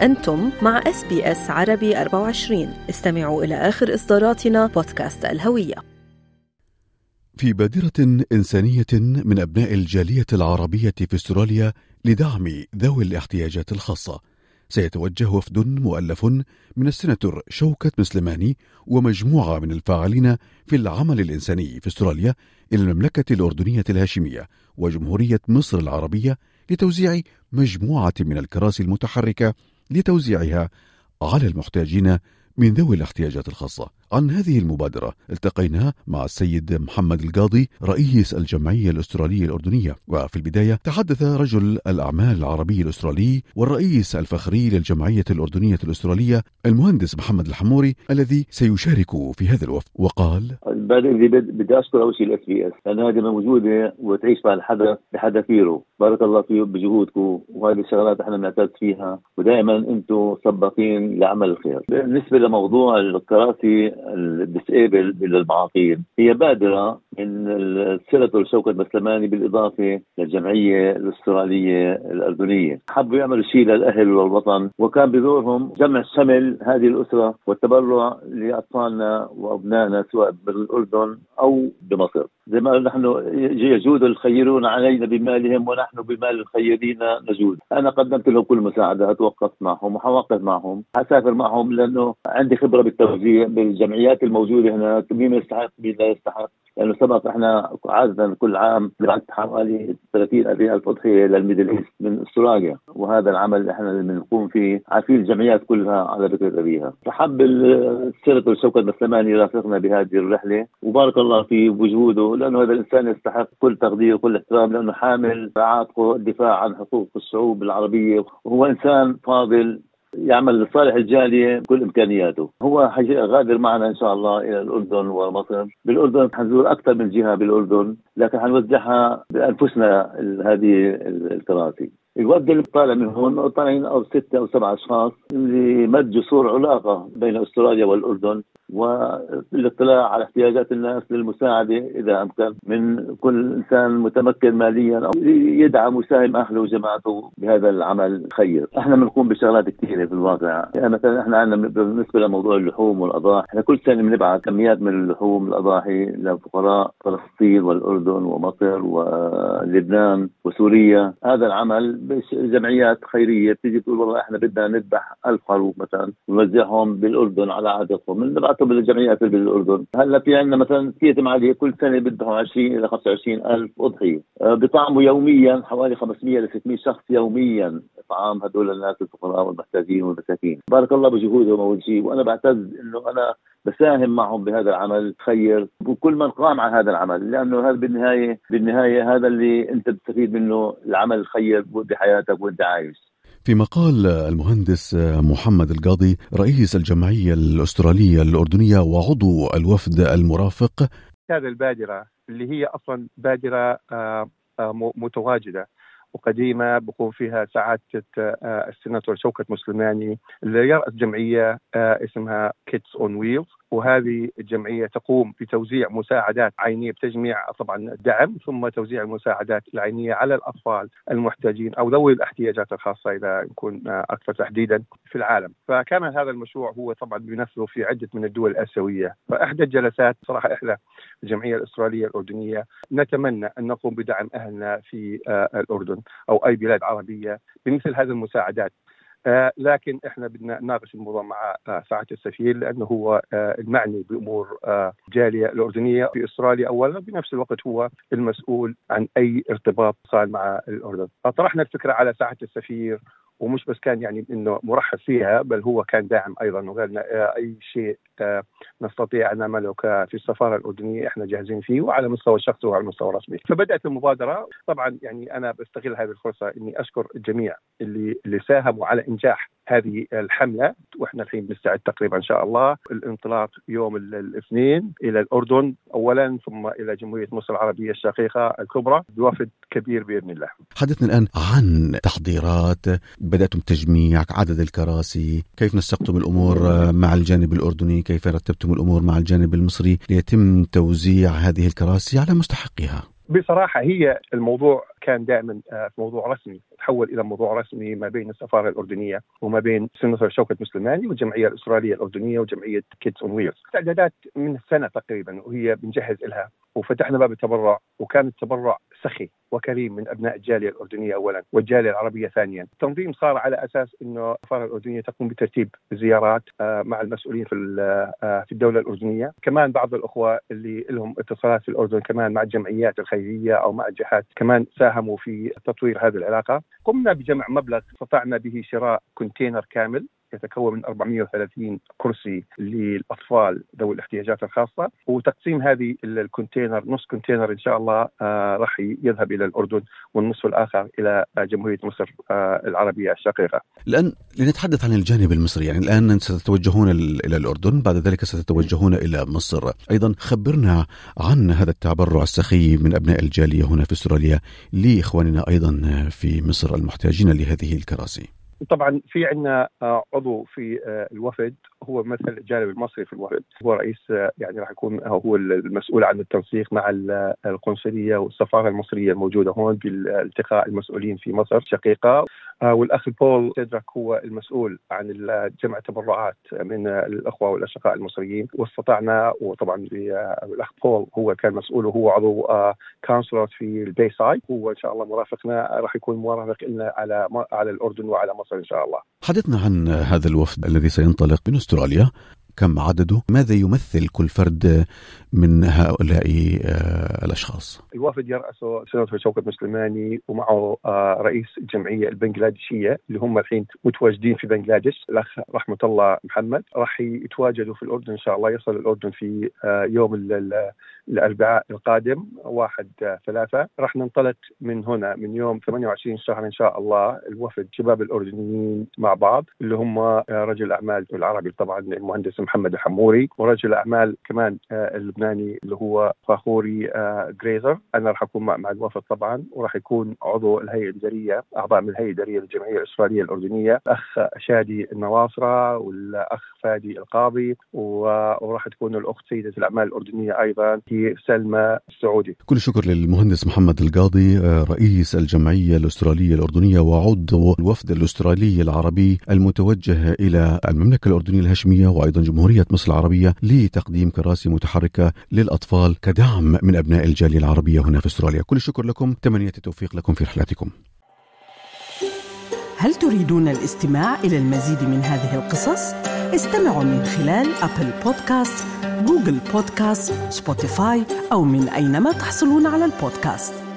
أنتم مع إس بي إس عربي 24 استمعوا إلى آخر إصداراتنا بودكاست الهوية. في بادرة إنسانية من أبناء الجالية العربية في أستراليا لدعم ذوي الاحتياجات الخاصة. سيتوجه وفد مؤلف من السناتور شوكت مسلماني ومجموعة من الفاعلين في العمل الإنساني في أستراليا إلى المملكة الأردنية الهاشمية وجمهورية مصر العربية لتوزيع مجموعة من الكراسي المتحركة لتوزيعها على المحتاجين من ذوي الاحتياجات الخاصة. عن هذه المبادرة التقينا مع السيد محمد القاضي رئيس الجمعية الأسترالية الأردنية. وفي البداية تحدث رجل الأعمال العربي الأسترالي والرئيس الفخري للجمعية الأردنية الأسترالية المهندس محمد الحموري الذي سيشارك في هذا الوفد. وقال بدي أشكر أول شيء ال SBS لأن هذه موجودة وتعيش مع الحدث بحذافيره بارك الله فيه بجهودكم وهذه الشغلات إحنا بنعتز فيها. ودائما أنتم سباقين لعمل الخير. بالنسبة لموضوع الكراسي ال disabled للمعاقين هي بادرة من السيناتور شوكت مسلماني بالإضافة للجمعيه الأسترالية الأردنية، حبوا يعملوا شيء للأهل والوطن وكان بدورهم جمع شمل هذه الأسرة والتبرع لأطفالنا وأبنائنا سواء بالأردن أو بمصر. زي ما نحن يجود الخيرون علينا بمالهم ونحن بمال الخيرين نجود. أنا قدمت لهم كل مساعدات وقفت معهم وحوقف معهم حسافر معهم لأنه عندي خبرة بالتوزيع بالجمعيات الموجودة هنا مين يستحق مين لا يستحق. لأنه سبق إحنا عادة كل عام نبعث حوالي 30 40 ألف أضحية لل Middle East من أستراليا. وهذا العمل اللي إحنا بنقوم فيه عارفين الجمعيات كلها على ذكر أبيها. فحب السيناتور شوكت مسلماني يرافقنا بهذه الرحلة. وبارك الله فيه بوجوده لأنه هذا الإنسان يستحق كل تقدير وكل احترام لأنه حامل عاتقه الدفاع عن حقوق الشعوب العربية. وهو إنسان فاضل يعمل لصالح الجالية بكل إمكانياته، هو غادر معنا إن شاء الله إلى الأردن ومصر، بالأردن حنزور أكثر من جهة بالأردن، لكن حنوزعها بأنفسنا هذه الكراسي. الوفد اللي طالع من هون طالعين أو ستة أو سبعة أشخاص لمد جسور علاقة بين أستراليا والأردن والاطلاع على احتياجات الناس للمساعدة إذا أمكن من كل إنسان متمكن ماليا أو يدعم ويساهم أهله وجماعته بهذا العمل خير إحنا بنقوم بشغلات كثيرة في الواقع. يعني مثلا إحنا عندنا بالنسبة لموضوع اللحوم والأضاحي إحنا كل سنة بنبعث كميات من اللحوم الأضاحي لفقراء فلسطين والأردن ومصر ولبنان وسوريا. هذا العمل جمعيات خيرية بتيجي تقول والله إحنا بدنا نذبح ألف خروف مثلا ونوزعهم بالأردن على عادتهم بنبعثهم للجمعيات بالأردن، هلأ في عندنا مثلا يتم عليه كل سنة بيذبحوا 20 إلى 25 ألف أضحية، آه، بيطعموا يوميا حوالي 500 ل 600 شخص يوميا. اطعام هدول الناس الفقراء والمحتاجين والمساكين، بارك الله بجهودهم أول شيء وأنا بعتز إنه أنا بساهم معهم بهذا العمل خير وكل من قام على هذا العمل لأنه هذا بالنهاية بالنهاية هذا اللي أنت بتستفيد منه العمل الخير بحياتك وأنت عايش. في مقال المهندس محمد القاضي رئيس الجمعية الأسترالية الأردنية وعضو الوفد المرافق. هذا البادرة اللي هي أصلا بادرة آه، آه، متواجدة. وقديمة بقوم فيها سعادة آه، السيناتور شوكت مسلماني اللي يرأس جمعية اسمها Kids on Wheels وهذه الجمعية تقوم بتوزيع مساعدات عينية بتجميع طبعا الدعم ثم توزيع المساعدات العينية على الأطفال المحتاجين أو ذوي الاحتياجات الخاصة إذا نكون أكثر تحديدا في العالم، فكان هذا المشروع هو طبعا بنفسه في عدة من الدول الآسيوية، فإحدى الجلسات صراحة إحدى الجمعية الأسترالية الأردنية نتمنى أن نقوم بدعم أهلنا في آه، الأردن أو أي بلاد عربية بمثل هذه المساعدات. آه، لكن إحنا بدنا نناقش الموضوع مع آه، سعاده السفير لأنه هو آه، المعني بأمور الجاليه الأردنية في إستراليا اولا بنفس الوقت هو المسؤول عن أي ارتباط صار مع الأردن. طرحنا الفكرة على سعاده السفير ومش بس كان يعني إنه مرحب فيها بل هو كان داعم أيضا وقال أي شيء نستطيع أن نعمله في السفارة الأردنية إحنا جاهزين فيه وعلى المستوى الشخصي وعلى المستوى الرسمي فبدأت المبادرة. طبعا يعني أنا بستغل هذه الفرصة إني أشكر الجميع اللي اللي ساهموا على إنجاح هذه الحملة وإحنا الحين بنستعد تقريبا إن شاء الله الانطلاق يوم الاثنين إلى الأردن اولا ثم إلى جمهورية مصر العربية الشقيقة الكبرى بوفد كبير بإذن الله. حدثنا الآن عن تحضيرات بدأتم تجميع عدد الكراسي، كيف نسقتم الأمور مع الجانب الأردني، كيف رتبتم الأمور مع الجانب المصري ليتم توزيع هذه الكراسي على مستحقها. بصراحة هي الموضوع كان دائما آه، موضوع رسمي تحول إلى موضوع رسمي ما بين السفارة الأردنية وما بين سيناتور شوكت مسلماني والجمعية الاستراليه الأردنية وجمعية Kids on Wheels استعدادات من سنه تقريبا وهي بنجهز لها وفتحنا باب التبرع وكان التبرع سخي وكريم من أبناء الجالية الأردنية اولا والجالية العربية ثانيا، التنظيم صار على أساس إنه السفارة الأردنية تقوم بترتيب زيارات آه، مع المسؤولين في آه، في الدولة الأردنية، كمان بعض الأخوة اللي لهم اتصالات في الأردن كمان مع الجمعيات الخيرية أو مع الجهات كمان ساهموا في تطوير هذه العلاقة، قمنا بجمع مبلغ استطعنا به شراء container كامل. يتكون من 430 كرسي للأطفال ذوي الاحتياجات الخاصة وتقسيم هذه ال container نص container إن شاء الله آه راح يذهب إلى الأردن والنصف الآخر إلى جمهورية مصر آه العربية الشقيقة. الآن لنتحدث عن الجانب المصري يعني الآن ستتوجهون إلى الأردن بعد ذلك ستتوجهون إلى مصر أيضا خبرنا عن هذا التبرع السخي من أبناء الجالية هنا في أستراليا لإخواننا أيضا في مصر المحتاجين لهذه الكراسي. طبعا في عندنا آه، عضو في آه، الوفد. هو مثل الجانب المصري في الوفد هو رئيس آه، يعني راح يكون هو المسؤول عن التنسيق مع القنصلية والسفاره المصرية الموجودة هون بالتقاء المسؤولين في مصر شقيقة. والأخ بول تدرك هو المسؤول عن جمع تبرعات من الأخوة والأشقاء المصريين. واستطعنا وطبعا الأخ بول هو كان مسؤول وهو عضو councillor في ال Bayside هو إن شاء الله مرافقنا راح يكون مرافق لنا على على الأردن وعلى مصر إن شاء الله. حدثنا عن هذا الوفد الذي سينطلق من أستراليا. كم عدده؟ ماذا يمثل كل فرد من هؤلاء آه، الأشخاص؟ الوفد يرأسه سيناتور شوكت مسلماني ومعه آه، رئيس الجمعيه البنغلاديشية اللي هم الحين متواجدين في بنغلاديش الأخ رحمة الله محمد راح يتواجدوا في الأردن إن شاء الله يصل الأردن في آه، يوم الأربعاء القادم واحد ثلاثة راح ننطلق من هنا من يوم 28 شهر إن شاء الله الوفد شباب الأردنيين مع بعض اللي هم رجل الاعمال العربي طبعا المهندس محمد الحموري ورجل أعمال كمان آه، اللبناني اللي هو فاخوري آه، جريزر أنا راح أكون مع الوفد طبعا وراح يكون عضو الهيئة الإدارية أعضاء من الهيئة الإدارية للجمعية الإسرائيلية الأردنية الاخ شادي النواصرة والأخ فادي القاضي وراح تكون الأخت سيدة الأعمال الأردنية أيضا هي سلمى السعودي. كل الشكر للمهندس محمد القاضي آه، رئيس الجمعية الأسترالية الأردنية وعضو الوفد الأسترالي العربي المتوجه إلى المملكة الأردنية الهاشمية وأيضا جمهوريه مصر العربية لتقديم كراسي متحركة للأطفال كدعم من أبناء الجالية العربية هنا في أستراليا. كل الشكر لكم، تمنية التوفيق لكم في رحلاتكم. هل تريدون الاستماع إلى المزيد من هذه القصص؟ استمعوا من خلال Apple Podcasts، Google Podcasts، Spotify أو من أينما تحصلون على البودكاست